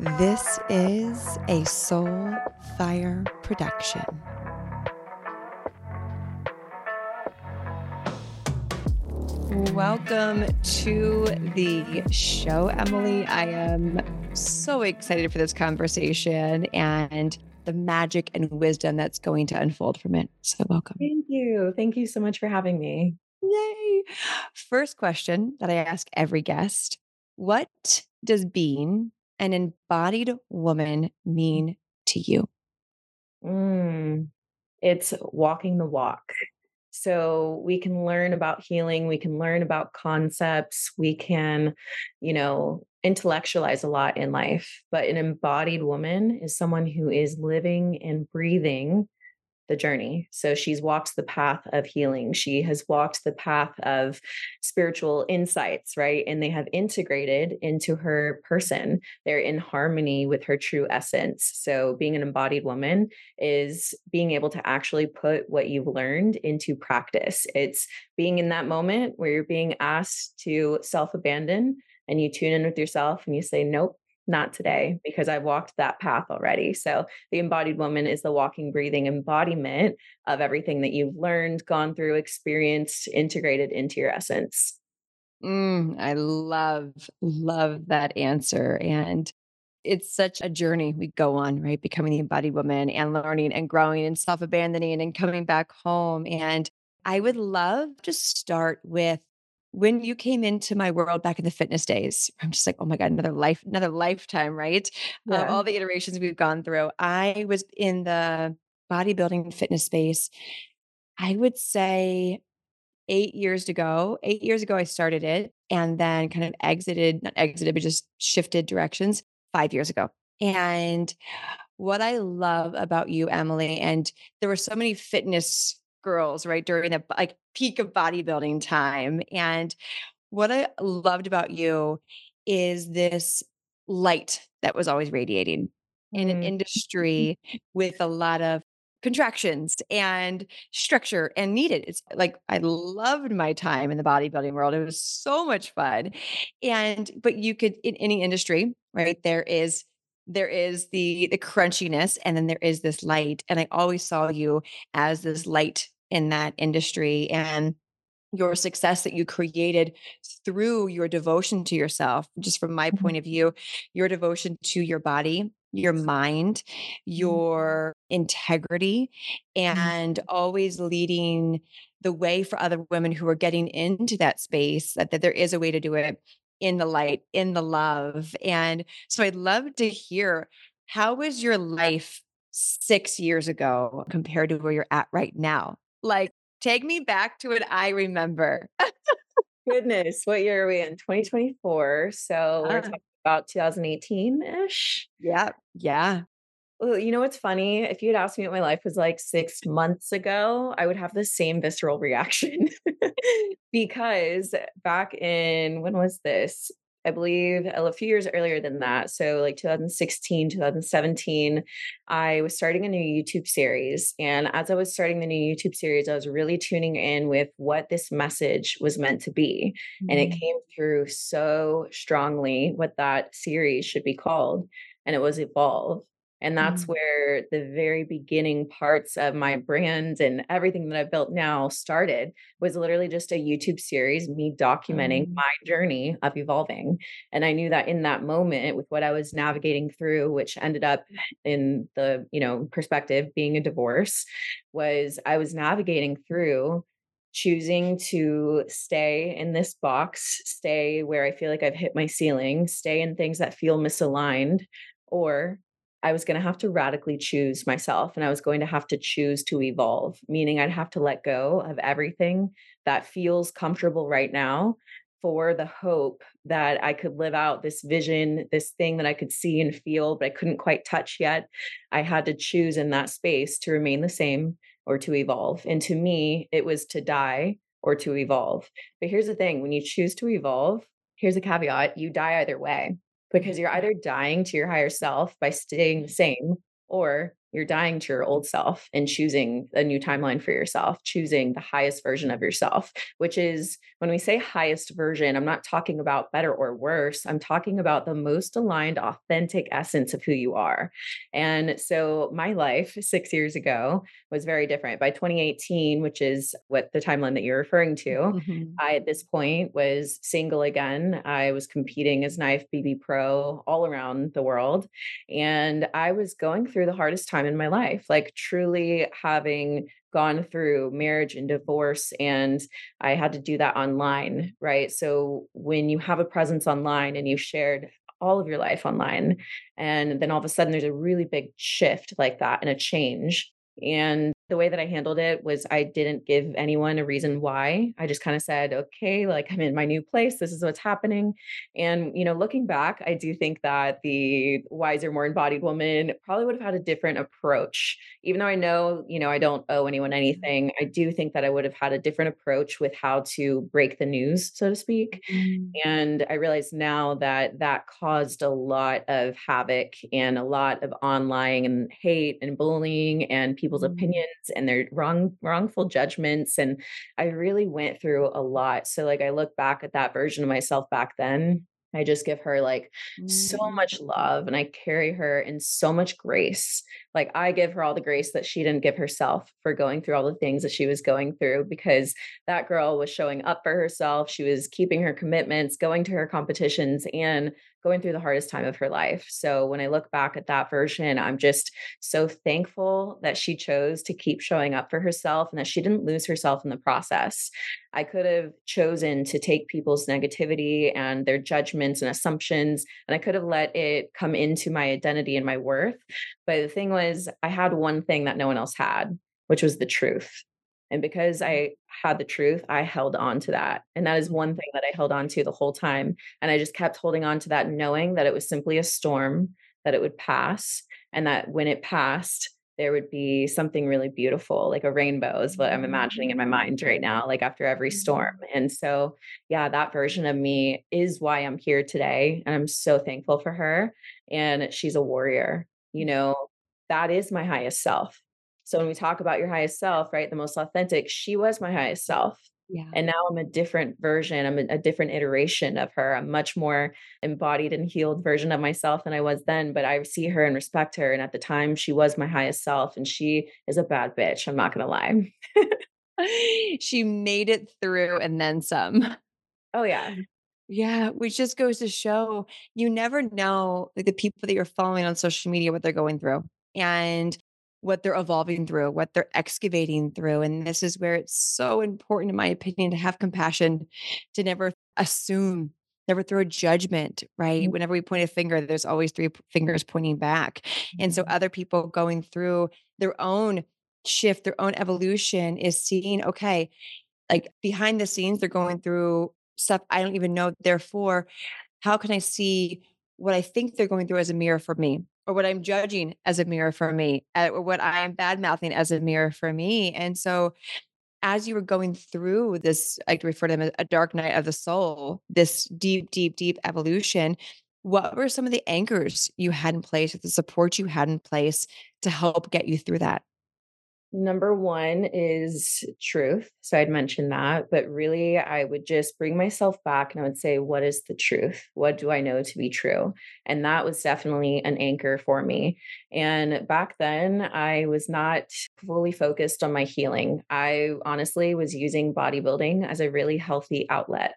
This is a Soul Fire production. Welcome to the show, Emily. I am so excited for this conversation and the magic and wisdom that's going to unfold from it. So, welcome. Thank you. Thank you so much for having me. Yay. First question that I ask every guest What does being an embodied woman mean to you? Mm, it's walking the walk. So we can learn about healing, we can learn about concepts, we can, you know, intellectualize a lot in life. But an embodied woman is someone who is living and breathing the journey. So she's walked the path of healing. She has walked the path of spiritual insights, right? And they have integrated into her person. They're in harmony with her true essence. So being an embodied woman is being able to actually put what you've learned into practice. It's being in that moment where you're being asked to self abandon and you tune in with yourself and you say, nope, not today because I've walked that path already. So the embodied woman is the walking, breathing embodiment of everything that you've learned, gone through, experienced, integrated into your essence. Mm, I love, love that answer. And it's such a journey we go on, right? Becoming the embodied woman and learning and growing and self abandoning and coming back home. And I would love to start with when you came into my world back in the fitness days, I'm just like, oh my God, another life, another lifetime, right? Uh, Yeah. all the iterations we've gone through. I was in the bodybuilding fitness space. I would say eight years ago. Eight years ago, I started it and then kind of exited, not exited, but just shifted directions five years ago. And what I love about you, Emily, and there were so many fitness girls, right, during the like peak of bodybuilding time. And what I loved about you is this light that was always radiating in an Mm. industry with a lot of contractions and structure and needed. It's like I loved my time in the bodybuilding world. It was so much fun. And but you could in any industry, right? There is there is the the crunchiness and then there is this light and I always saw you as this light in that industry and your success that you created through your devotion to yourself, just from my Mhm. point of view, your devotion to your body, your mind, Mhm. your integrity, Mhm. and always leading the way for other women who are getting into that space, that, that there is a way to do it in the light, in the love. And so I'd love to hear how was your life six years ago compared to where you're at right now? Like, Take me back to what I remember. Goodness, what year are we in? 2024. So we're talking about 2018 ish. yeah, yeah. Well, you know what's funny? If you had asked me what my life was like 6 months ago, I would have the same visceral reaction. Because back in when was this? I believe a few years earlier than that. So like 2016, 2017, I was starting a new YouTube series. And as I was starting the new YouTube series, I was really tuning in with what this message was meant to be. And it Mm, came through so strongly what that series should be called. And it was Evolve. And that's mm, where the very beginning parts of my brand and everything that I've built now started was literally just a YouTube series, me documenting um, my journey of evolving. And I knew that in that moment with what I was navigating through, which ended up in the, you know, perspective being a divorce, was I was navigating through choosing to stay in this box, stay where I feel like I've hit my ceiling, stay in things that feel misaligned, or I was going to have to radically choose myself and I was going to have to choose to evolve, meaning I'd have to let go of everything that feels comfortable right now for the hope that I could live out this vision, this thing that I could see and feel, but I couldn't quite touch yet. I had to choose in that space to remain the same or to evolve. And to me, it was to die or to evolve. But here's the thing when you choose to evolve, here's a caveat you die either way because you're either dying to your higher self by staying the same or you're dying to your old self and choosing a new timeline for yourself, choosing the highest version of yourself, which is when we say highest version, I'm not talking about better or worse. I'm talking about the most aligned, authentic essence of who you are. And so my life six years ago was very different. By 2018, which is what the timeline that you're referring to, Mhm. I at this point was single again. I was competing as an IFBB pro all around the world. And I was going through the hardest time in my life, like truly having gone through marriage and divorce. And I had to do that online, right? So when you have a presence online and you've shared all of your life online, and then all of a sudden there's a really big shift like that and a change. And the way that I handled it was I didn't give anyone a reason why. I just kind of said, okay, like I'm in my new place. This is what's happening. And, you know, looking back, I do think that the wiser, more embodied woman probably would have had a different approach. Even though I know, you know, I don't owe anyone anything, I do think that I would have had a different approach with how to break the news, so to speak. Mm. And I realize now that that caused a lot of havoc and a lot of online and hate and bullying and people's Mm. opinions and their wrong wrongful judgments. And I really went through a lot. So like I look back at that version of myself back then. I just give her like so Mm. much love and I carry her in so much grace. Like I give her all the grace that she didn't give herself for going through all the things that she was going through because that girl was showing up for herself. She was keeping her commitments, going to her competitions, and going through the hardest time of her life. So when I look back at that version, I'm just so thankful that she chose to keep showing up for herself and that she didn't lose herself in the process. I could have chosen to take people's negativity and their judgments and assumptions, and I could have let it come into my identity and my worth. But the thing was, I had one thing that no one else had, which was the truth. And because I had the truth, I held on to that. And that is one thing that I held on to the whole time. And I just kept holding on to that, knowing that it was simply a storm, that it would pass, and that when it passed, there would be something really beautiful, like a rainbow is what I'm imagining in my mind right now, like after every storm. Mhm. And so, yeah, that version of me is why I'm here today. And I'm so thankful for her. And she's a warrior. You know, that is my highest self. So when we talk about your highest self, right, the most authentic, she was my highest self. Yeah. And now I'm a different version. I'm a, a different iteration of her. I'm much more embodied and healed version of myself than I was then. But I see her and respect her. And at the time, she was my highest self. And she is a bad bitch. I'm not going to lie. She made it through and then some. Oh, yeah. Yeah, which just goes to show you never know, the people that you're following on social media, what they're going through and what they're evolving through, what they're excavating through, and this is where it's so important, in my opinion, to have compassion, to never assume, never throw a judgment, right? Mhm. Whenever we point a finger, there's always 3 fingers pointing back, and so Mhm. other people going through their own shift, their own evolution is seeing, okay, like, behind the scenes, they're going through stuff I don't even know, therefore, how can I see what I think they're going through as a mirror for me, or what I'm judging as a mirror for me, uh, or what I am bad mouthing as a mirror for me? And so, as you were going through this, I refer to them as a dark night of the soul, this deep, deep, deep evolution, what were some of the anchors you had in place, the support you had in place to help get you through that? Number one is truth. So I'd mentioned that, but really I would just bring myself back and I would say, what is the truth? What do I know to be true? And that was definitely an anchor for me. And back then, I was not fully focused on my healing. I honestly was using bodybuilding as a really healthy outlet.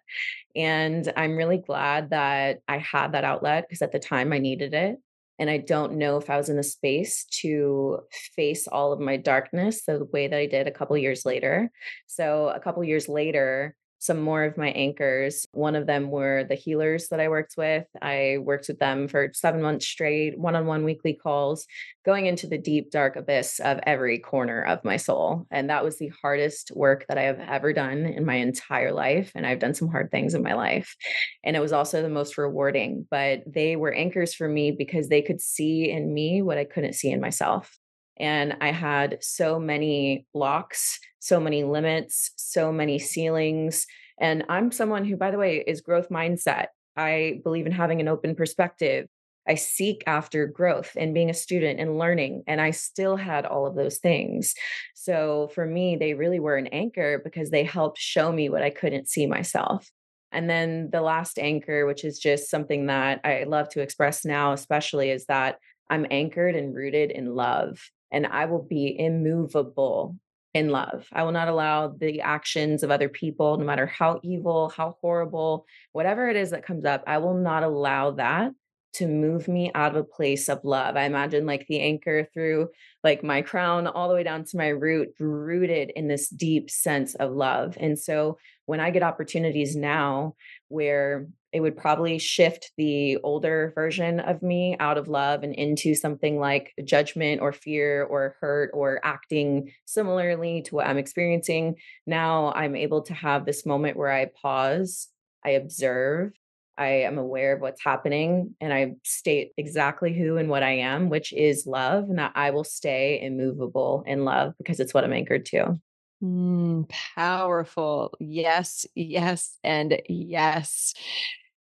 And I'm really glad that I had that outlet because at the time I needed it. And I don't know if I was in a space to face all of my darkness the way that I did a couple years later. So, a couple years later, some more of my anchors. One of them were the healers that I worked with. I worked with them for seven months straight, one on one weekly calls, going into the deep, dark abyss of every corner of my soul. And that was the hardest work that I have ever done in my entire life. And I've done some hard things in my life. And it was also the most rewarding, but they were anchors for me because they could see in me what I couldn't see in myself. And I had so many blocks, so many limits, so many ceilings. And I'm someone who, by the way, is growth mindset. I believe in having an open perspective. I seek after growth and being a student and learning. And I still had all of those things. So for me, they really were an anchor because they helped show me what I couldn't see myself. And then the last anchor, which is just something that I love to express now, especially, is that I'm anchored and rooted in love and I will be immovable in love. I will not allow the actions of other people, no matter how evil, how horrible, whatever it is that comes up, I will not allow that to move me out of a place of love. I imagine like the anchor through like my crown all the way down to my root, rooted in this deep sense of love. And so when I get opportunities now where it would probably shift the older version of me out of love and into something like judgment or fear or hurt or acting similarly to what I'm experiencing. Now I'm able to have this moment where I pause, I observe, I am aware of what's happening, and I state exactly who and what I am, which is love, and that I will stay immovable in love because it's what I'm anchored to. Mm, powerful. Yes, yes, and yes.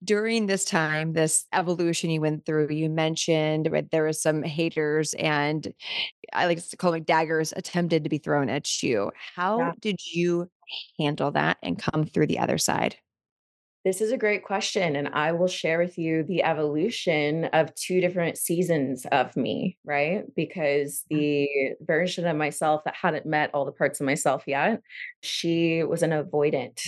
During this time, this evolution you went through, you mentioned right, there was some haters and I like to call them daggers attempted to be thrown at you. How Yeah. did you handle that and come through the other side? This is a great question, and I will share with you the evolution of 2 different seasons of me, right? Because Mm. the version of myself that hadn't met all the parts of myself yet, she was an avoidant.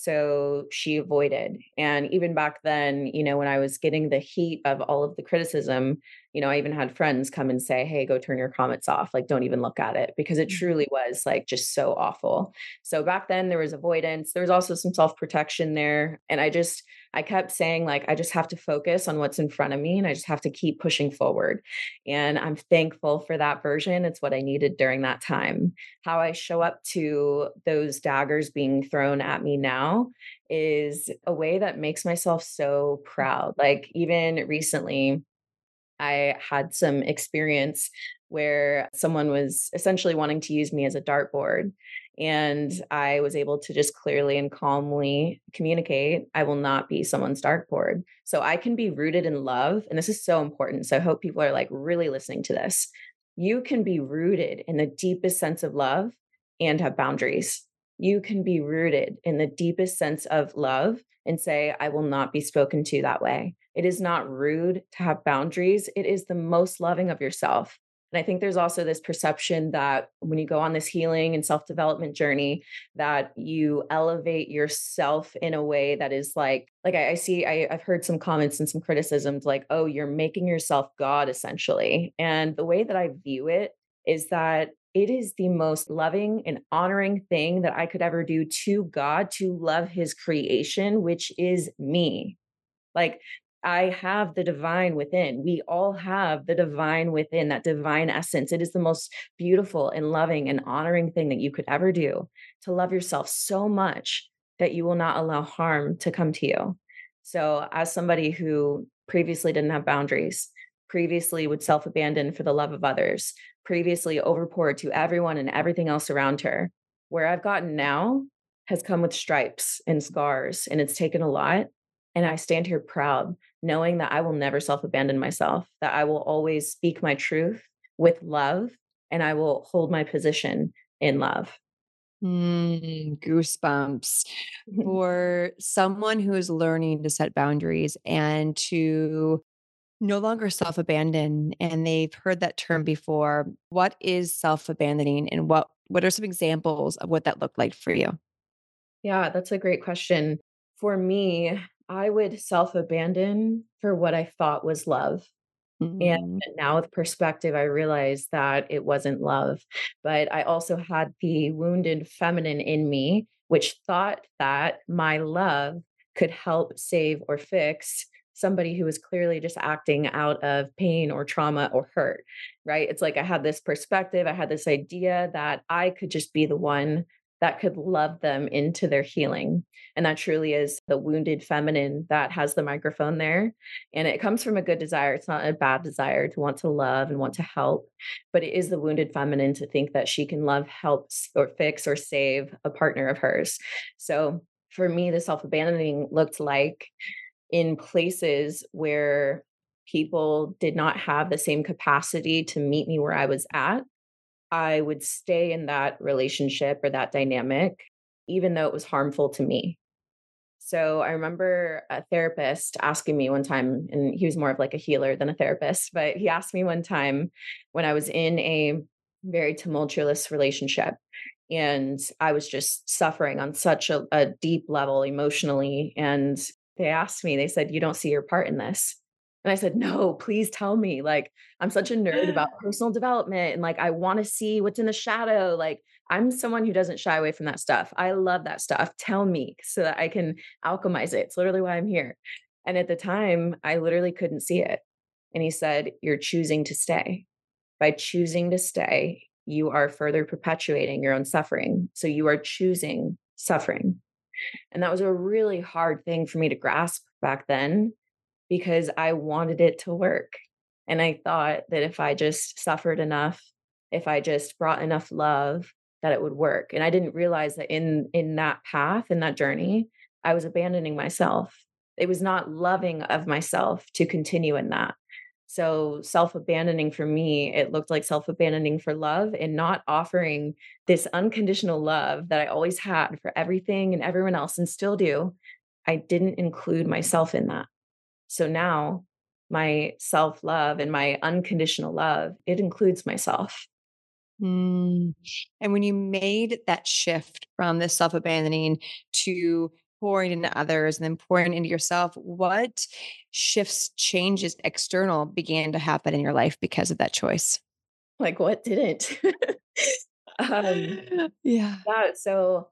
So she avoided. And even back then, you know, when I was getting the heat of all of the criticism, you know, I even had friends come and say, "Hey, go turn your comments off. Like, don't even look at it," because it Mm. truly was like just so awful. So back then there was avoidance. There was also some self-protection there. And I just I kept saying like I just have to focus on what's in front of me and I just have to keep pushing forward. And I'm thankful for that version. It's what I needed during that time. How I show up to those daggers being thrown at me now is a way that makes myself so proud. Like even recently I had some experience where someone was essentially wanting to use me as a dartboard. And I was able to just clearly and calmly communicate I will not be someone's dartboard. So I can be rooted in love. And this is so important. So I hope people are like really listening to this. You can be rooted in the deepest sense of love and have boundaries. You can be rooted in the deepest sense of love and say, I will not be spoken to that way. It is not rude to have boundaries. It is the most loving of yourself. And I think there's also this perception that when you go on this healing and self development journey, that you elevate yourself in a way that is like, like I, I see, I, I've heard some comments and some criticisms like, oh, you're making yourself God essentially. And the way that I view it is that it is the most loving and honoring thing that I could ever do to God to love his creation, which is me. Like, I have the divine within. We all have the divine within, that divine essence. It is the most beautiful and loving and honoring thing that you could ever do to love yourself so much that you will not allow harm to come to you. So, as somebody who previously didn't have boundaries, previously would self abandon for the love of others, previously overpoured to everyone and everything else around her, where I've gotten now has come with stripes and scars, and it's taken a lot and I stand here proud, knowing that I will never self abandon myself, that I will always speak my truth with love, and I will hold my position in love. Mm, goosebumps. For someone who is learning to set boundaries and to no longer self abandon, and they've heard that term before, what is self abandoning and what, what are some examples of what that looked like for you? Yeah, that's a great question. For me, I would self abandon for what I thought was love. And Mhm. now with perspective, I realized that it wasn't love. But I also had the wounded feminine in me, which thought that my love could help save or fix somebody who was clearly just acting out of pain or trauma or hurt, right? It's like I had this perspective, I had this idea that I could just be the one that could love them into their healing. And that truly is the wounded feminine that has the microphone there and it comes from a good desire. It's not a bad desire to want to love and want to help, but it is the wounded feminine to think that she can love, help, or fix or save a partner of hers. So for me, the self abandoning looked like in places where people did not have the same capacity to meet me where I was at, I would stay in that relationship or that dynamic, even though it was harmful to me. So I remember a therapist asking me one time, and he was more of like a healer than a therapist, but he asked me one time when I was in a very tumultuous relationship and I was just suffering on such a, a deep level emotionally. And they asked me, they said, You don't see your part in this. And I said, No, please tell me. Like, I'm such a nerd about personal development and like, I want to see what's in the shadow. Like, I'm someone who doesn't shy away from that stuff. I love that stuff. Tell me so that I can alchemize it. It's literally why I'm here. And at the time, I literally couldn't see it. And he said, You're choosing to stay. By choosing to stay, you are further perpetuating your own suffering. So you are choosing suffering. And that was a really hard thing for me to grasp back then because I wanted it to work. And I thought that if I just suffered enough, if I just brought enough love, that it would work. And I didn't realize that in in that path, in that journey, I was abandoning myself. It was not loving of myself to continue in that. So, self abandoning for me, it looked like self abandoning for love and not offering this unconditional love that I always had for everything and everyone else and still do. I didn't include myself in that. So now my self love and my unconditional love, it includes myself. Mm. And when you made that shift from the self abandoning to pouring into others and then pouring into yourself, what shifts, changes, external began to happen in your life because of that choice? Like, what didn't? um, yeah. yeah. So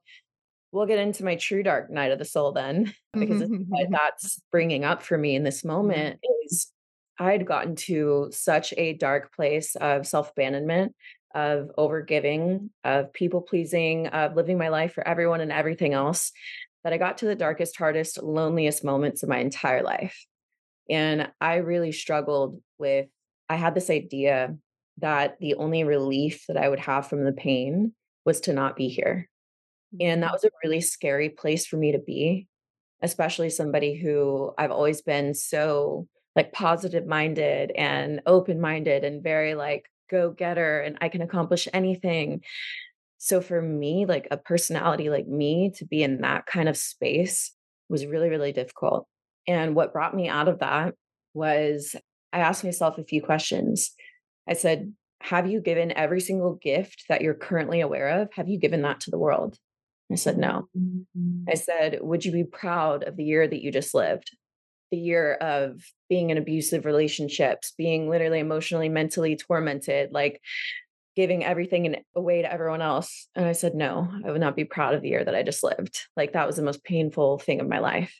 we'll get into my true dark night of the soul then, because what mm-hmm. that's bringing up for me in this mm-hmm. moment is I'd gotten to such a dark place of self abandonment, of overgiving, of people pleasing, of living my life for everyone and everything else that I got to the darkest, hardest, loneliest moments of my entire life. And I really struggled with, I had this idea that the only relief that I would have from the pain was to not be here. And that mm-hmm. was a really scary place for me to be, especially somebody who I've always been so like positive minded and open minded and very like go getter and I can accomplish anything. So for me, like a personality like me to be in that kind of space was really, really difficult. And what brought me out of that was I asked myself a few questions. I said, Have you given every single gift that you're currently aware of? Have you given that to the world? I said, No. Mm-hmm. I said, Would you be proud of the year that you just lived? The year of being in abusive relationships, being literally emotionally, mentally tormented, like giving everything away to everyone else. And I said, no, I would not be proud of the year that I just lived. Like that was the most painful thing of my life.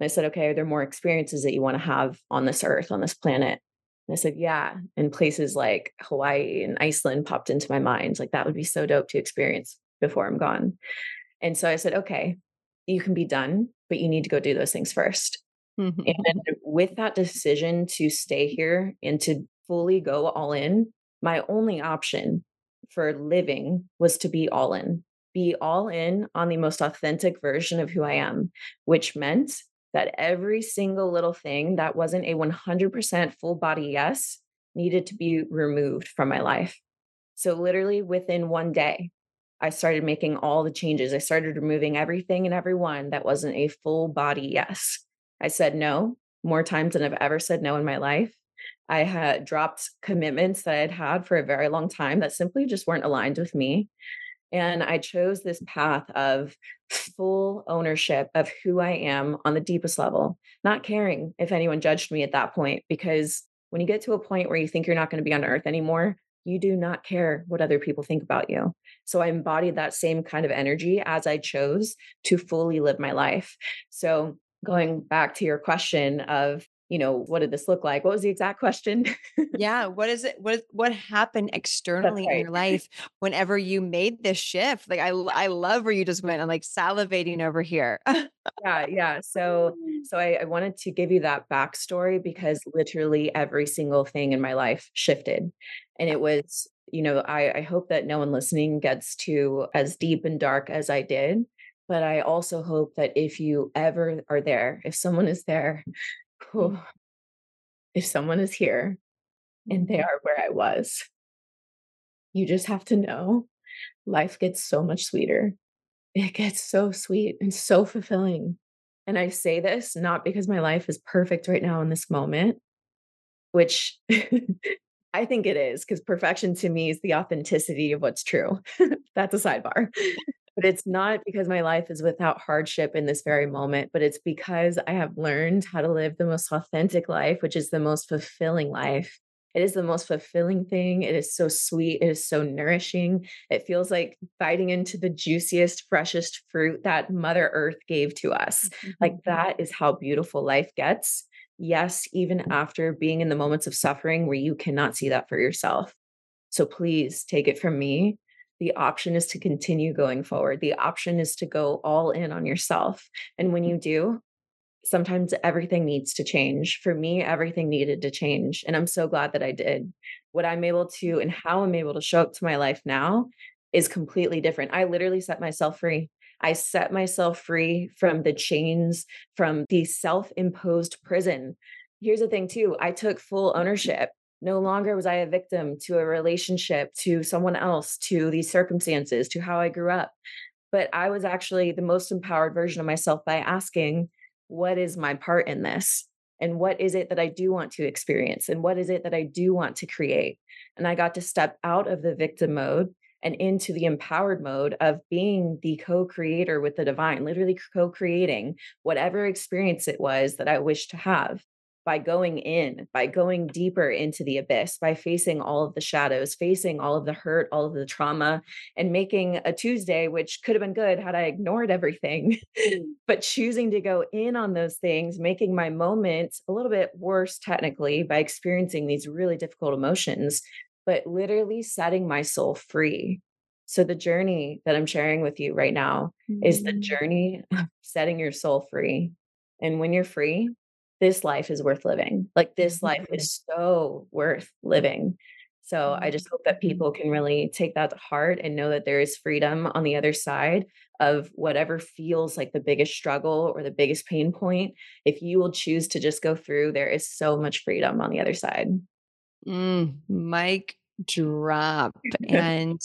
And I said, okay, are there more experiences that you want to have on this earth, on this planet? And I said, yeah. And places like Hawaii and Iceland popped into my mind. Like that would be so dope to experience before I'm gone. And so I said, okay, you can be done, but you need to go do those things 1st mm-hmm. And with that decision to stay here and to fully go all in, my only option for living was to be all in, be all in on the most authentic version of who I am, which meant that every single little thing that wasn't a 100% full body yes needed to be removed from my life. So, literally within one day, I started making all the changes. I started removing everything and everyone that wasn't a full body yes. I said no more times than I've ever said no in my life. I had dropped commitments that I had had for a very long time that simply just weren't aligned with me. And I chose this path of full ownership of who I am on the deepest level, not caring if anyone judged me at that point. Because when you get to a point where you think you're not going to be on earth anymore, you do not care what other people think about you. So I embodied that same kind of energy as I chose to fully live my life. So going back to your question of you know, what did this look like? What was the exact question? yeah. What is it? What what happened externally right. in your life whenever you made this shift? Like I I love where you just went. I'm like salivating over here. yeah, yeah. So so I, I wanted to give you that backstory because literally every single thing in my life shifted. And it was, you know, I, I hope that no one listening gets to as deep and dark as I did. But I also hope that if you ever are there, if someone is there who if someone is here and they mm-hmm. are where I was, you just have to know life gets so much sweeter. It gets so sweet and so fulfilling. And I say this not because my life is perfect right now in this moment, which I think it is, because perfection to me is the authenticity of what's true. That's a sidebar. But it's not because my life is without hardship in this very moment, but it's because I have learned how to live the most authentic life, which is the most fulfilling life. It is the most fulfilling thing. It is so sweet. It is so nourishing. It feels like biting into the juiciest, freshest fruit that Mother Earth gave to us. Like Mhm. that is how beautiful life gets. Yes, even after being in the moments of suffering where you cannot see that for yourself. So please take it from me. The option is to continue going forward. The option is to go all in on yourself. And when mm. you do, sometimes everything needs to change. For me, everything needed to change. And I'm so glad that I did. What I'm able to and how I'm able to show up to my life now is completely different. I literally set myself free. I set myself free from the chains, from the self imposed prison. Here's the thing, too I took full mm. ownership. No longer was I a victim to a relationship, to someone else, to these circumstances, to how I grew up. But I was actually the most empowered version of myself by asking, what is my part in this? And what is it that I do want to experience? And what is it that I do want to create? And I got to step out of the victim mode and into the empowered mode of being the co creator with the divine, literally co creating whatever experience it was that I wished to have by going in, by going deeper into the abyss, by facing all of the shadows, facing all of the hurt, all of the trauma, and making a Tuesday, which could have been good had I ignored everything, but choosing to go in on those things, making my moment a little bit worse technically by experiencing these really difficult emotions, but literally setting my soul free. So, the journey that I'm sharing with you right now is the Mm. journey of setting your soul free. And when you're free, this life is worth living. Like, this life Mhm. is so worth living. So, I just hope that Mhm. people can really take that to heart and know that there is freedom on the other side of whatever feels like the biggest struggle or the biggest pain point. If you will choose to just go through, there is so much freedom on the other side. Mm, mic drop. And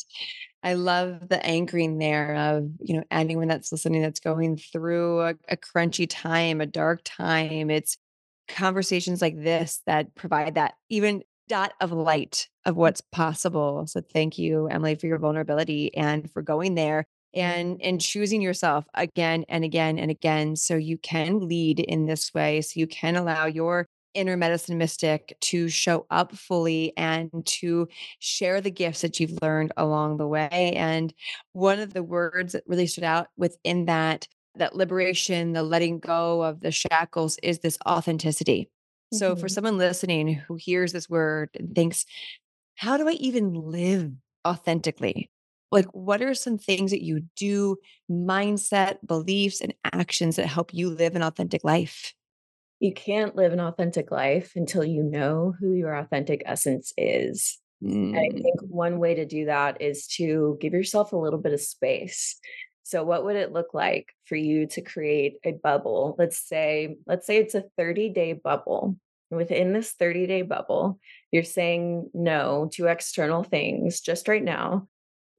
I love the anchoring there of, you know, anyone that's listening that's going through a, a crunchy time, a dark time. It's conversations like this that provide that even dot of light of what's possible. So thank you, Emily, for your vulnerability and for going there and and choosing yourself again and again and again so you can lead in this way so you can allow your inner medicine mystic to show up fully and to share the gifts that you've learned along the way. And one of the words that really stood out within that that liberation, the letting go of the shackles is this authenticity. So for Mhm. someone listening who hears this word and thinks, how do I even live authentically? Like, what are some things that you do, mindset, beliefs, and actions that help you live an authentic life? You can't live an authentic life until you know who your authentic essence is. And I think Mm. one way to do that is to give yourself a little bit of space. So what would it look like for you to create a bubble? Let's say let's say it's a 30-day bubble. Within this 30-day bubble, you're saying no to external things just right now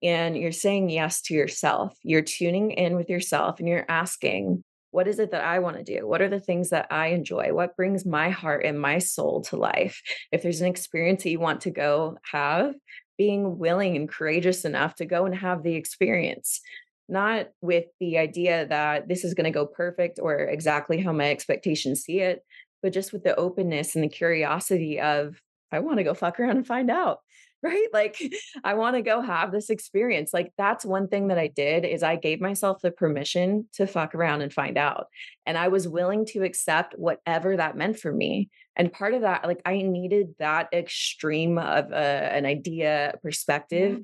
and you're saying yes to yourself. You're tuning in with yourself and you're asking, what is it that I want to do? What are the things that I enjoy? What brings my heart and my soul to life? If there's an experience that you want to go have, being willing and courageous enough to go and have the experience, not with the idea that this is going to go perfect or exactly how my expectations see it, but just with the openness and the curiosity of, I want to go fuck around and find out right? Like I want to go have this experience. Like that's one thing that I did is I gave myself the permission to fuck around and find out. And I was willing to accept whatever that meant for me. And part of that, like I needed that extreme of a, an idea perspective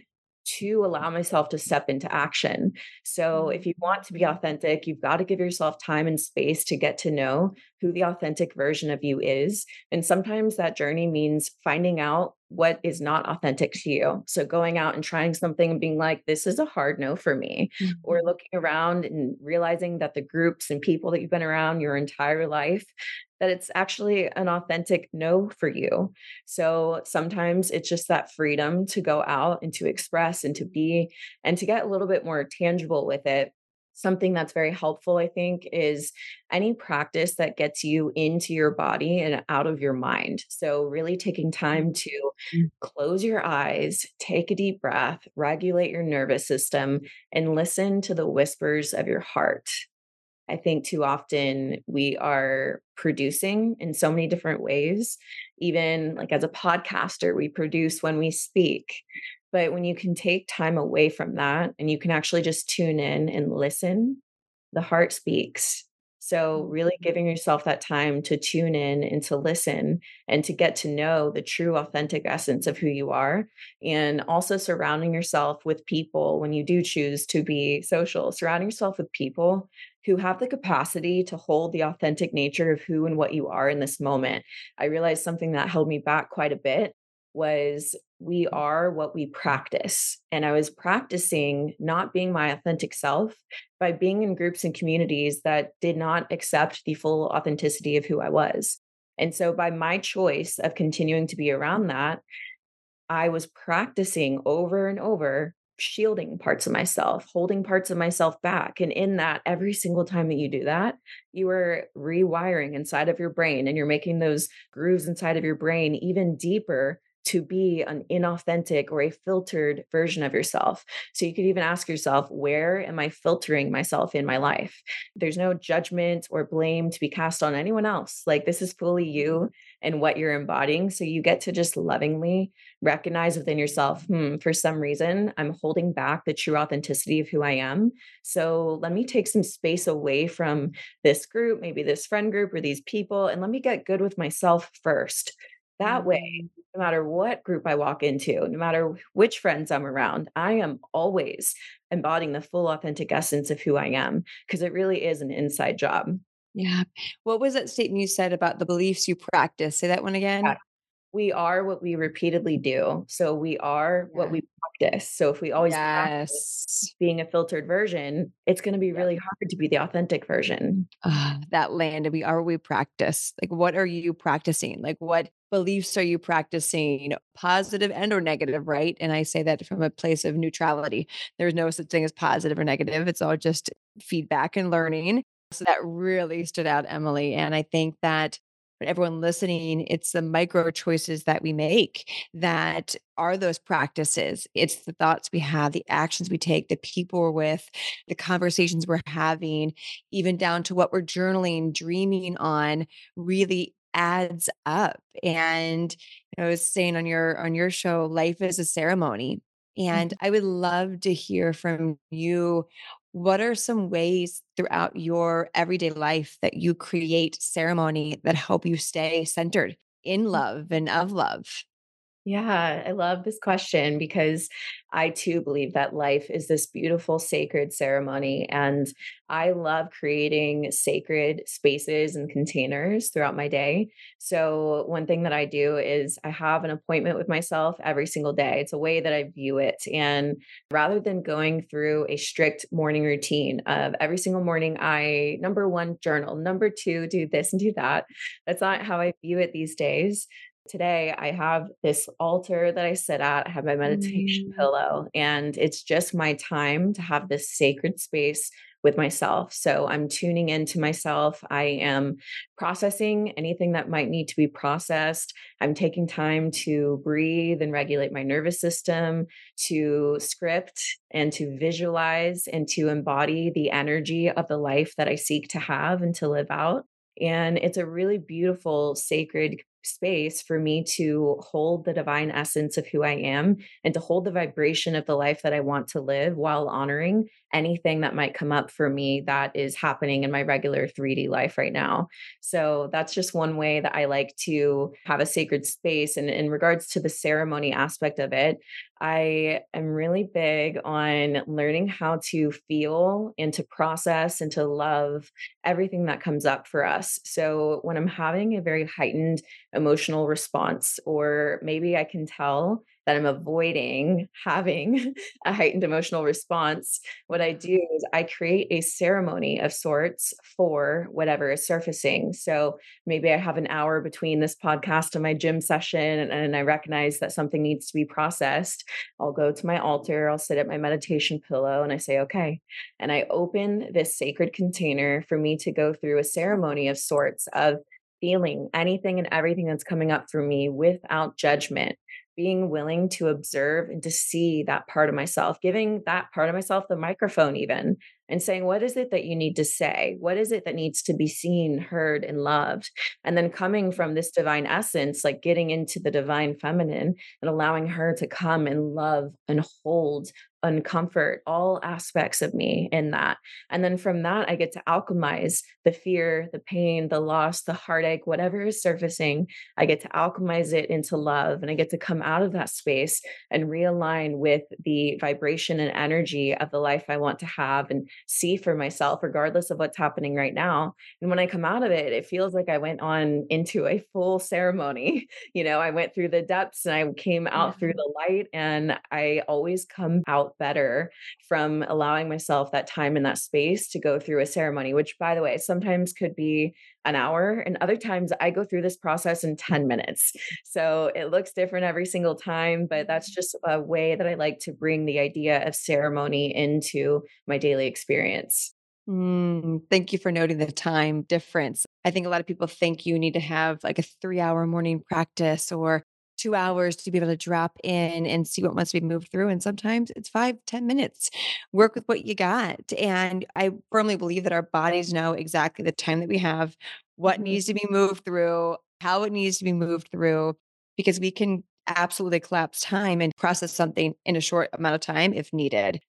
to allow myself to step into action. So if you want to be authentic, you've got to give yourself time and space to get to know who the authentic version of you is. And sometimes that journey means finding out what is not authentic to you. So going out and trying something and being like, this is a hard no for me, or Mhm. looking around and realizing that the groups and people that you've been around your entire life that it's actually an authentic no for you. So sometimes it's just that freedom to go out and to express and to be and to get a little bit more tangible with it something that's very helpful, I think, is any practice that gets you into your body and out of your mind. So, really taking time to Mm. close your eyes, take a deep breath, regulate your nervous system, and listen to the whispers of your heart. I think too often we are producing in so many different ways. Even like as a podcaster, we produce when we speak. But when you can take time away from that and you can actually just tune in and listen, the heart speaks. So, really Mhm. giving yourself that time to tune in and to listen and to get to know the true, authentic essence of who you are. And also surrounding yourself with people when you do choose to be social, surrounding yourself with people who have the capacity to hold the authentic nature of who and what you are in this moment. I realized something that held me back quite a bit was we are what we practice. And I was practicing not being my authentic self by being in groups and communities that did not accept the full authenticity of who I was. And so, by my choice of continuing to be around that, I was practicing over and over, shielding parts of myself, holding parts of myself back. And in that, every single time that you do that, you are rewiring inside of your brain and you're making those grooves inside of your brain even deeper to be an inauthentic or a filtered version of yourself. So you could even ask yourself, where am I filtering myself in my life? There's no judgment or blame to be cast on anyone else. Like this is fully mm-hmm. you and what you're embodying. So you get to just lovingly recognize within yourself, hmm, for some reason, I'm holding back the true authenticity of who I am. So let me take some space away from this group, maybe this friend group or these people, and let me get good with myself first. That way, Mhm. no matter what group I walk into, no matter which friends I'm around, I am always embodying the full authentic essence of who I am because it really is an inside job. Yeah. What was that statement you said about the beliefs you practice? Say that one Yeah. again. We are what we repeatedly do. So we are what we practice. So if we always practice Yes. being a filtered version, it's going to be Yep. really hard to be the authentic version. Ah, that land we are we practice. Like what are you practicing? Like what beliefs are you practicing? Positive and or negative, right? And I say that from a place of neutrality. There's no such thing as positive or negative. It's all just feedback and learning. So that really stood out, Emily. And I think that for everyone listening, it's the micro choices that we make that are those practices. It's the thoughts we have, the actions we take, the people we're with, the conversations we're having, even down to what we're journaling, dreaming on really adds up. And I was saying on your on your show, life is a ceremony. And Mhm. I would love to hear from you. What are some ways throughout your everyday life that you create ceremony that help you stay centered in mm. love and of love? Yeah, I love this question because I too believe that life is this beautiful sacred ceremony. And I love creating sacred spaces and containers throughout my day. So, one thing that I do is I have an appointment with myself every single day. It's a way that I view it. And rather than going through a strict morning routine of every single morning, I number one, journal, number two, do this and do that. That's not how I view it these days today I have this altar that I sit at. I have my meditation Mm, pillow, and it's just my time to have this sacred space with myself. So I'm tuning into myself. I am processing anything that might need to be processed. I'm taking time to breathe and regulate my nervous system, to script and to visualize and to embody the energy of the life that I seek to have and to live out. And it's a really beautiful, sacred space for me to hold the divine essence of who I am and to hold the vibration of the life that I want to live while honoring anything that might come up for me that is happening in my regular 3D life right now. So that's just one way that I like to have a sacred space. And in regards to the ceremony aspect of it, I am really big on learning how to feel and to process and to love everything that comes up for us. So when I'm having a very heightened emotional response, or maybe I can tell that I'm avoiding having a heightened emotional response, what I do mm-hmm. is I create a ceremony of sorts for whatever is surfacing. So maybe I have an hour between this podcast and my gym session, and, and I recognize that something needs to be processed. I'll go to my altar, I'll sit at my meditation pillow, and I say, okay. And I open this sacred container for me to go through a ceremony of sorts of feeling anything and everything that's coming up for me without judgment being willing to observe and to see that part of myself, giving that part of myself the microphone, even and saying, What is it that you need to say? What is it that needs to be seen, heard, and loved? And then coming from this divine essence, like getting into the divine feminine and allowing her to come and love and hold and comfort all aspects of me in that. And then from that, I get to alchemize the fear, the pain, the loss, the heartache, whatever is surfacing. I get to alchemize it into love. And I get to come out of that space and realign with the vibration and energy of the life I want to have and see for myself, regardless of what's happening right now. And when I come out of it, it feels like I went on into a full ceremony. You know, I went through the depths and I came out yeah. through the light. And I always come out better from allowing myself that time in that space to go through a ceremony, which, by the way, sometimes could be an hour. And other times I go through this process in 10 minutes. So it looks different every single time, but that's just a way that I like to bring the idea of ceremony into my daily experience. Mm, thank you for noting the time difference. I think a lot of people think you need to have like a three hour morning practice or two hours to be able to drop in and see what to be moved through. And sometimes it's five, ten minutes. Work with what you got. And I firmly believe that our bodies know exactly the time that we have, what needs to be moved through, how it needs to be moved through, because we can absolutely collapse time and process something in a short amount of time if needed.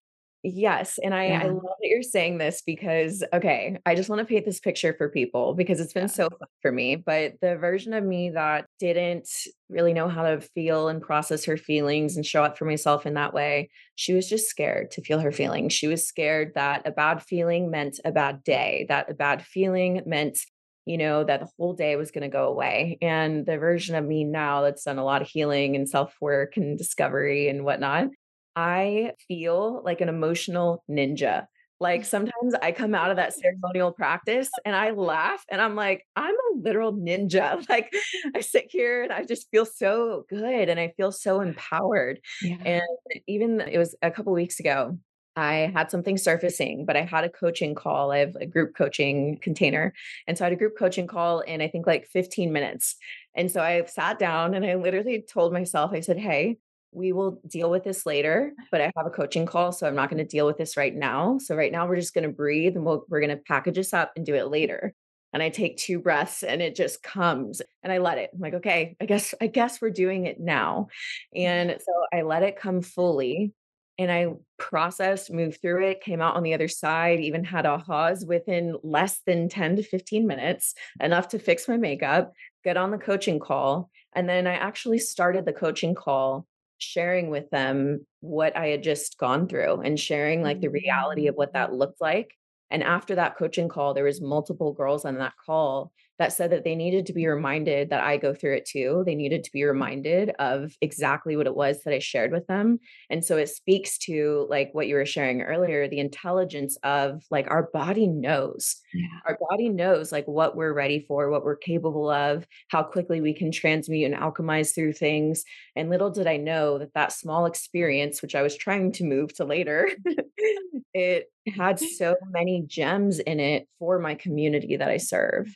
Yes. And I, yeah. I love that you're saying this because, okay, I just want to paint this picture for people because it's been yeah. so fun for me. But the version of me that didn't really know how to feel and process her feelings and show up for myself in that way, she was just scared to feel her feelings. She was scared that a bad feeling meant a bad day, that a bad feeling meant you know, that the whole day was going to go away. And the version of me now that's done a lot of healing and self work and discovery and whatnot I feel like an emotional ninja. Like sometimes I come out of that ceremonial practice and I laugh and I'm like, I'm a literal ninja. Like I sit here and I just feel so good and I feel so empowered. Yeah. And even it was a couple weeks ago, I had something surfacing, but I had a coaching call. I have a group coaching container. And so I had a group coaching call in I think like 15 minutes. And so I sat down and I literally told myself, I said, Hey, we will deal with this later, but I have a coaching call, so I'm not going to deal with this right now. So right now we're just going to breathe and we'll, we're going to package this up and do it later. And I take two breaths and it just comes and I let it. I'm like, okay, I guess I guess we're doing it now. And so I let it come fully and I processed, moved through it, came out on the other side, even had ahas within less than 10 to 15 minutes, enough to fix my makeup, get on the coaching call. And then I actually started the coaching call sharing with them what I had just gone through and sharing like the reality of what that mm. looked like. And after that coaching call, there was multiple girls on that call that said that they needed to be reminded that I go through it too. They needed to be reminded of exactly what it was that I shared with them. And so it speaks to like what you were sharing earlier, the intelligence of like our body knows. Yeah. Our body knows like what we're ready for, what we're capable of, how quickly we can transmute and alchemize through things. And little did I know that that small experience, which I was trying to move to later, it had so many gems in it for my community that I serve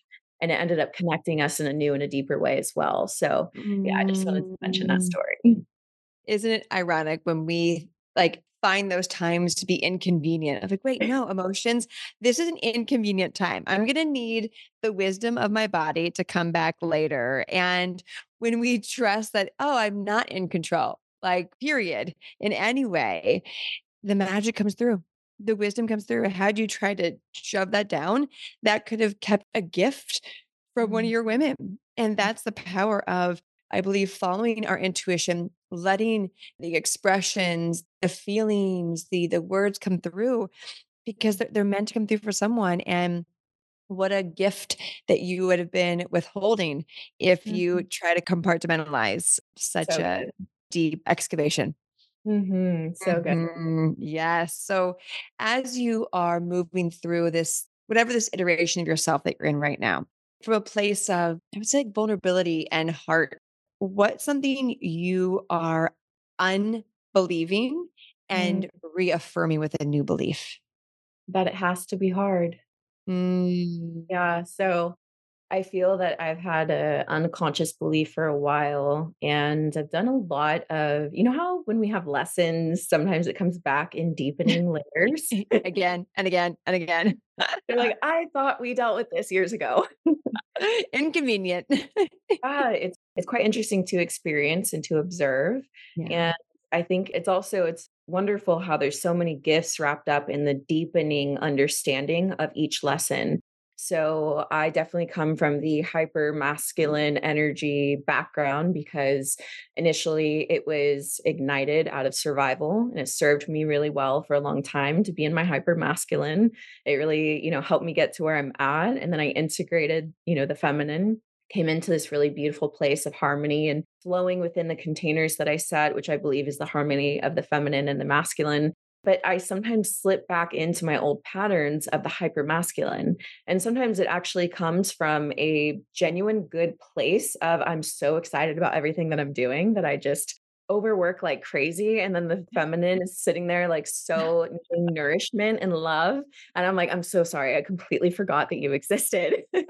and it ended up connecting us in a new and a deeper way as well. So yeah, I just wanted to mention that mm. story. Isn't it ironic when we like find those times to be inconvenient? I'm like, wait, no, emotions. This is an inconvenient time. I'm gonna need the wisdom of my body to come back later. And when we trust that, oh, I'm not in control, like period, in any way, the magic comes through the wisdom comes through. Had you tried to shove that down, that could have kept a gift from one of mm-hmm. your women. And that's the power of, I believe, following our intuition, letting the expressions, the feelings, the the words come through because they're, they're meant to come through for someone. And what a gift that you would have been withholding if mm-hmm. you try to compartmentalize such so a deep excavation. Mhm, so good. Mhm. Yes. So as you are moving through this, whatever this iteration of yourself that you're in right now, from a place of, I would say, like, vulnerability and heart, what's something you are unbelieving Mm. and reaffirming with a new belief? That it has to be hard. Mm. Yeah, so I feel that I've had an unconscious belief for a while, and I've done a lot of you know how when we have lessons, sometimes it comes back in deepening layers? Again and again and again. They're like, "I thought we dealt with this years ago." Inconvenient. Ah, it's it's quite interesting to experience and to observe, Yeah. and I think it's also it's wonderful how there's so many gifts wrapped up in the deepening understanding of each lesson. So, I definitely come from the mm. hyper masculine energy background because initially it was ignited out of survival, and it served me really well for a long time to be in my hyper masculine. It really, you know, helped me get to where I'm at, and then I integrated, you know, the feminine, came into this really beautiful place of harmony and flowing within the containers that I set, which I believe is the harmony of the feminine and the masculine. But I sometimes slip back into my old patterns of the hyper masculine, and sometimes it actually comes from a genuine good place of, I'm so excited about everything that I'm doing that I just overwork like crazy, and then the feminine is sitting there, like, so nourishment and love, and I'm like, "I'm so sorry, I completely forgot that you existed."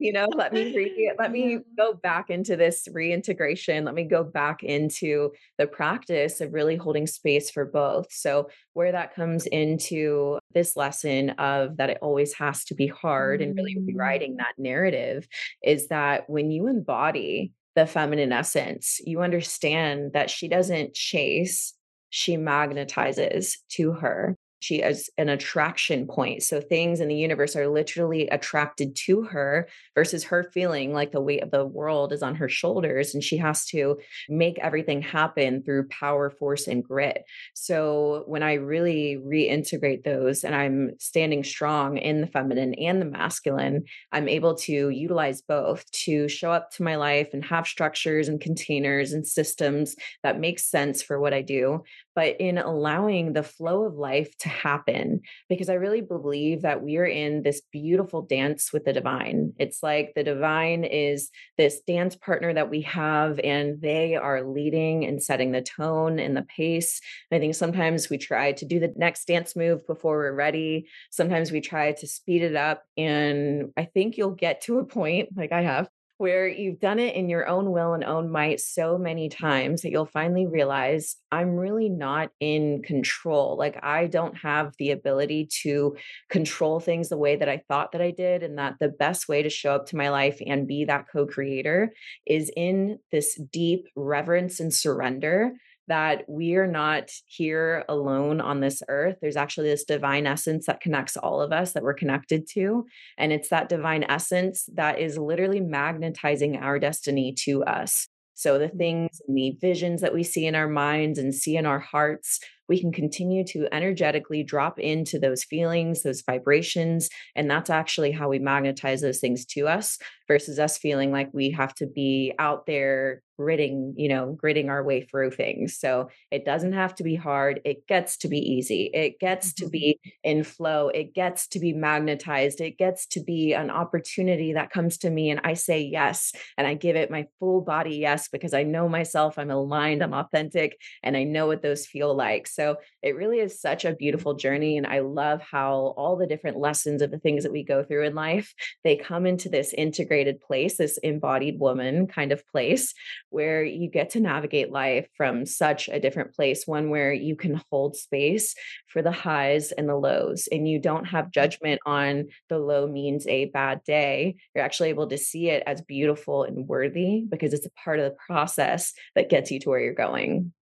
You know, let me re let me go back into this reintegration, let me go back into the practice of really holding space for both. So, where that comes into this lesson of that it always has to be hard and really Mm. rewriting that narrative is that when you embody the feminine essence, you understand that she doesn't chase, she magnetizes to her. She is an attraction point, so things in the universe are literally attracted to her versus her feeling like the weight of the world is on her shoulders, and she has to make everything happen through power, force, and grit. So, when I really reintegrate those and I'm standing strong in the feminine and the masculine, I'm able to utilize both to show up to my life and have structures and containers and systems that make sense for what I do, but in allowing the flow of life to happen, because I really believe that we are in this beautiful dance with the divine. It's like the divine is this dance partner that we have, and they are leading and setting the tone and the pace. And I think sometimes we try to do the next dance move before we're ready. Sometimes we try to speed it up, and I think you'll get to a point, like I have, where you've done it in your own will and own might so many times that you'll finally realize, "I'm really not in control." Like, I don't have the ability to control things the way that I thought that I did, and that the best way to show up to my life and be that co-creator is in this deep reverence and surrender that we're not here alone on this earth. There's actually this divine essence that connects all of us that we're connected to, and it's that divine essence that is literally magnetizing our destiny to us. So, the mm. things and the visions that we see in our minds and see in our hearts, we can continue to energetically drop into those feelings, those vibrations, and that's actually how we magnetize those things to us versus us feeling like we have to be out there gritting, you know, gritting our way through things. So, it doesn't have to be hard, it gets to be easy, it gets to Mhm. be in flow, it gets to be magnetized, it gets to be an opportunity that comes to me, and I say yes, and I give it my full body yes because I know myself, I'm aligned, I'm authentic, and I know what those feel like. So, it really is such a beautiful journey, and I love how all the different lessons of the things that we go through in life, they come into this integrated place, this embodied woman kind of place, where you get to navigate life from such a different place, one where you can hold space for the highs and the lows, and you don't have judgment on the low means a bad day. You're actually able to see it as beautiful and worthy because it's a part of the process that gets you to where you're going.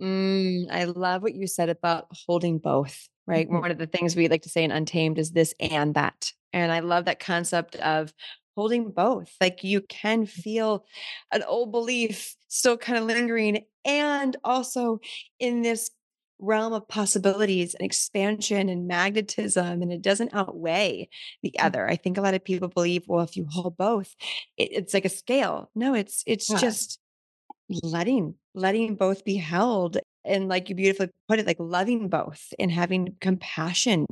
Mm, I love what you said about holding both, right? Mhm. One of the things we like to say in Untamed is this and that. And I love that concept of holding both. Like you can feel an old belief still kind of lingering, and also in this realm of possibilities and expansion and magnetism, and it doesn't outweigh the Mm. other. I think a lot of people believe, well, if you hold both, it, it's like a scale. No, it's it's Yeah. just letting letting both be held and like you beautifully put it, like loving both and having compassion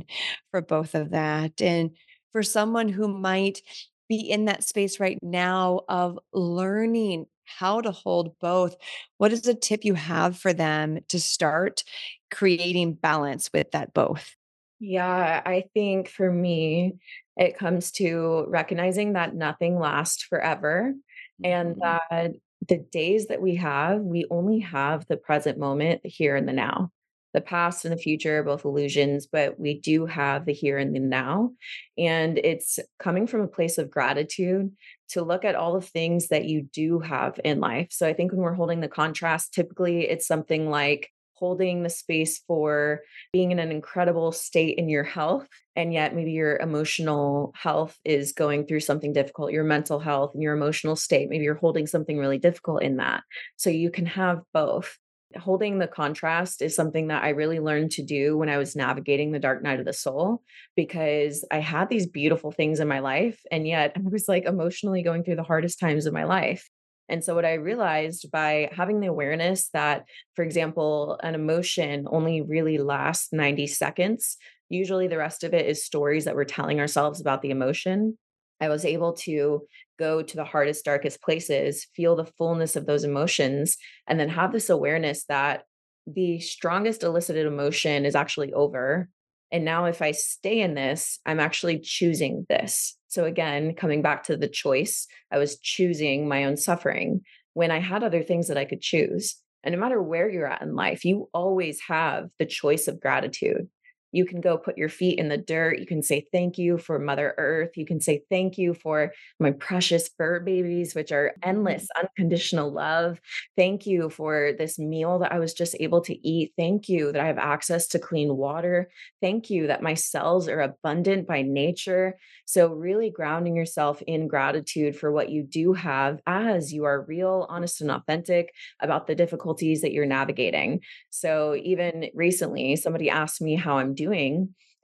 for both of that. And for someone who might be in that space right now of learning how to hold both, what is a tip you have for them to start creating balance with that both? Yeah, I think for me, it comes to recognizing that nothing lasts forever and Mhm. that the days that we have, we only have the present moment, here and the now. The past and the future are both illusions, but we do have the here and the now. And it's coming from a place of gratitude to look at all the things that you do have in life. So I think when we're holding the contrast, typically it's something like holding the space for being in an incredible state in your health and yet maybe your emotional health is going through something difficult your mental health and your emotional state maybe you're holding something really difficult in that. So you can have both. Holding the contrast is something that i really learned to do when i was navigating the dark night of the soul because i had these beautiful things in my life and yet i was like emotionally going through the hardest times of my life and so, what I realized by having the awareness that, for example, an emotion only really lasts 90 seconds, usually the rest of it is stories that we're telling ourselves about the emotion. I was able to go to the hardest, darkest places, feel the fullness of those emotions, and then have this awareness that the strongest elicited emotion is actually over. And now, if I stay in this, I'm actually choosing this. So, again, coming back to the choice, I was choosing my own suffering when I had other things that I could choose. And no matter where you're at in life, you always have the choice of gratitude. You can go put your feet in the dirt. You can say thank you for Mother Earth. You can say thank you for my precious fur babies, which are endless, mm. unconditional love. Thank you for this meal that I was just able to eat. Thank you that I have access to clean water. Thank you that my cells are abundant by nature. So, really grounding yourself in gratitude for what you do have as you are real, honest, and authentic about the difficulties that you're navigating. So, even recently, somebody asked me how I'm doing.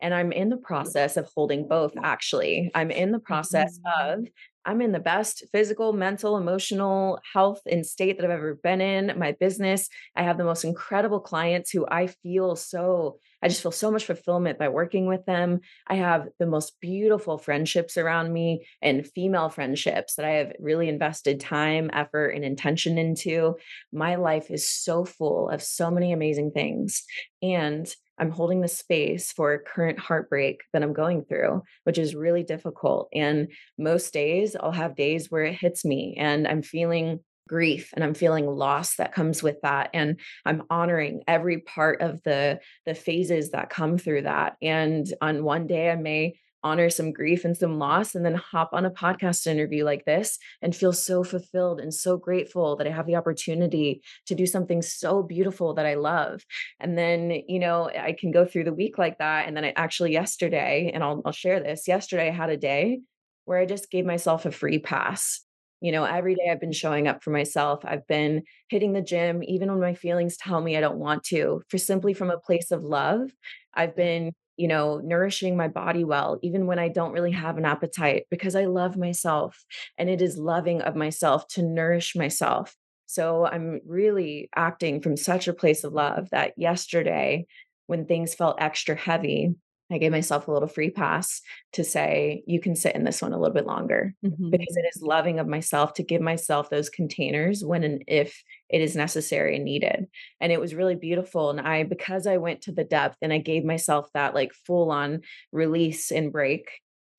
And I'm in the process of holding both, actually. I'm in the process Mhm. of I'm in the best physical, mental, emotional health and state that I've ever been in. My business, I have the most incredible clients who I feel so, I just feel so much fulfillment by working with them. I have the most beautiful friendships around me and female friendships that I have really invested time, effort, and intention into. My life is so full of so many amazing things. And I'm holding the space for a current heartbreak that I'm going through, which is really difficult. And most days I'll have days where it hits me and I'm feeling grief and I'm feeling loss that comes with that and I'm honoring every part of the the phases that come through that and on one day I may honor some grief and some loss and then hop on a podcast interview like this and feel so fulfilled and so grateful that I have the opportunity to do something so beautiful that I love and then you know I can go through the week like that and then I actually yesterday and I'll I'll share this yesterday I had a day where I just gave myself a free pass. You know, every day I've been showing up for myself. I've been hitting the gym, even when my feelings tell me I don't want to, for simply from a place of love. I've been, you know, nourishing my body well, even when I don't really have an appetite, because I love myself. And it is loving of myself to nourish myself. So I'm really acting from such a place of love that yesterday, when things felt extra heavy, I gave myself a little free pass to say, you can sit in this one a little bit longer because Mhm. it is loving of myself to give myself those containers when and if it is necessary and needed. And it was really beautiful. And I, because I went to the depth and I gave myself that like full on release and break,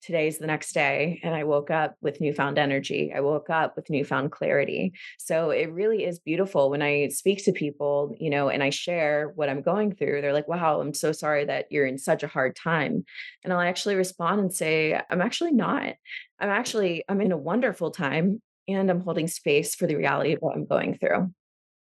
today's the next day. And I woke up with newfound energy. I woke up with newfound clarity. So it really is beautiful when I speak to people, you know, and I share what I'm going through. They're like, wow, I'm so sorry that you're in such a hard time. And I'll actually respond and say, I'm actually not. I'm actually, I'm in a wonderful time and I'm holding space for the reality of what I'm going through.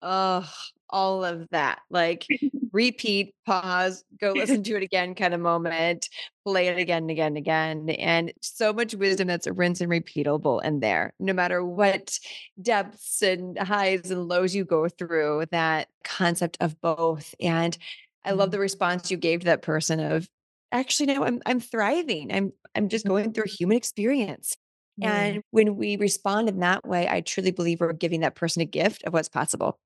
Oh, all of that, like, repeat, pause, go listen to it again kind of moment, play it again and again and again, and so much wisdom that's rinse and repeatable in there. No matter what depths and highs and lows you go through, that concept of both, and I love Mhm. the response you gave to that person of, "Actually, no, I'm I'm thriving. I'm I'm just going through a human experience." And when we respond in that way, I truly believe we're giving that person a gift of what's possible.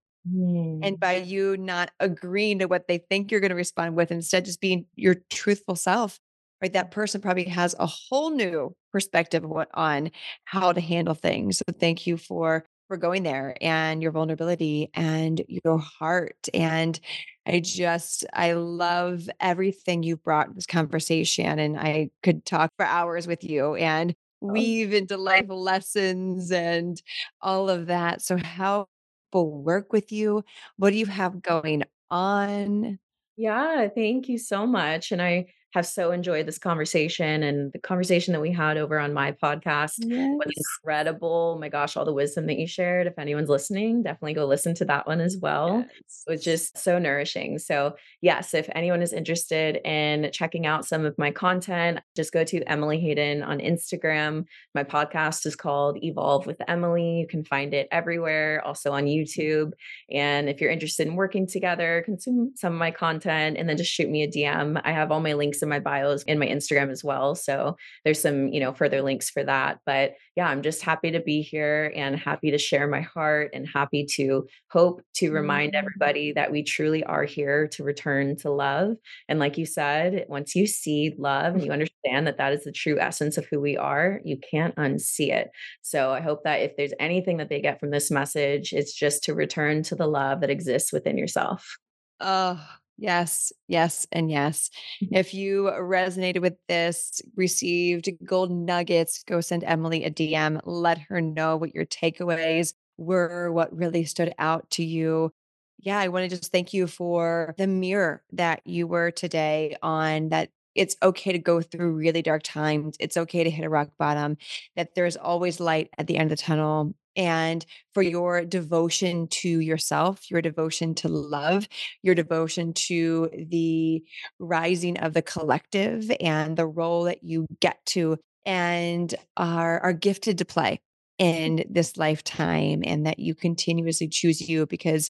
And Mm. by you not agreeing to what they think you're gonna respond with, instead just being your truthful self, right? That person probably has a whole new perspective on how to handle things. So thank you for for going there and your vulnerability and your heart. And I just I love everything you brought this conversation. And I could talk for hours with you and Oh, weave into life lessons and all of that. So how people work with you? What do you have going on? Yeah, thank you so much. And I have so enjoyed this conversation and the conversation that we had over on my podcast was Yes. incredible. Oh my gosh, all the wisdom that you shared. If anyone's listening, definitely go listen to that one as well. It was just so nourishing. So, yes, if anyone is interested in checking out some of my content, just go to Emily Hayden on Instagram. My podcast is called Evolve with Emily. You can find it everywhere, also on YouTube. And if you're interested in working together, consume some of my content and then just shoot me a DM. I have all my links in my bios in my Instagram as well. So there's some, you know, further links for that. But yeah, I'm just happy to be here and happy to share my heart and happy to hope to remind Mm. everybody that we truly are here to return to love. And like you said, once you see love and you understand that that is the true essence of who we are, you can't unsee it. So I hope that if there's anything that they get from this message, it's just to return to the love that exists within yourself. Oh, yes, yes, and yes. Mm-hmm. If you resonated with this, received golden nuggets, go send Emily a DM. Let her know what your takeaways were, what really stood out to you. Yeah, I want to just thank you for the mirror that you were today on that it's okay to go through really dark times. It's okay to hit a rock bottom, that there's always light at the end of the tunnel. And for your devotion to yourself, your devotion to love, your devotion to the rising of the collective and the role that you get to and are are gifted to play in this lifetime and that you continuously choose you because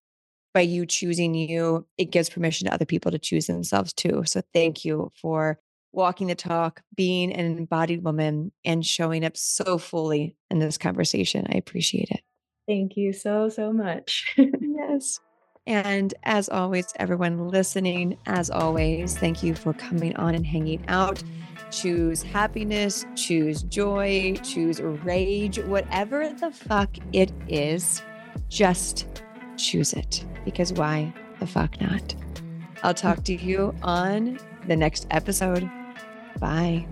by you choosing you, it gives permission to other people to choose themselves too. So thank you for walking the talk, being an embodied woman, and showing up so fully in this conversation. I appreciate it. Thank you so, so much. Yes. And as always, everyone listening, as always, thank you for coming on and hanging out. Choose happiness, choose joy, choose rage, whatever the fuck it is, just choose it. Because why the fuck not? I'll talk to you on the next episode. Bye.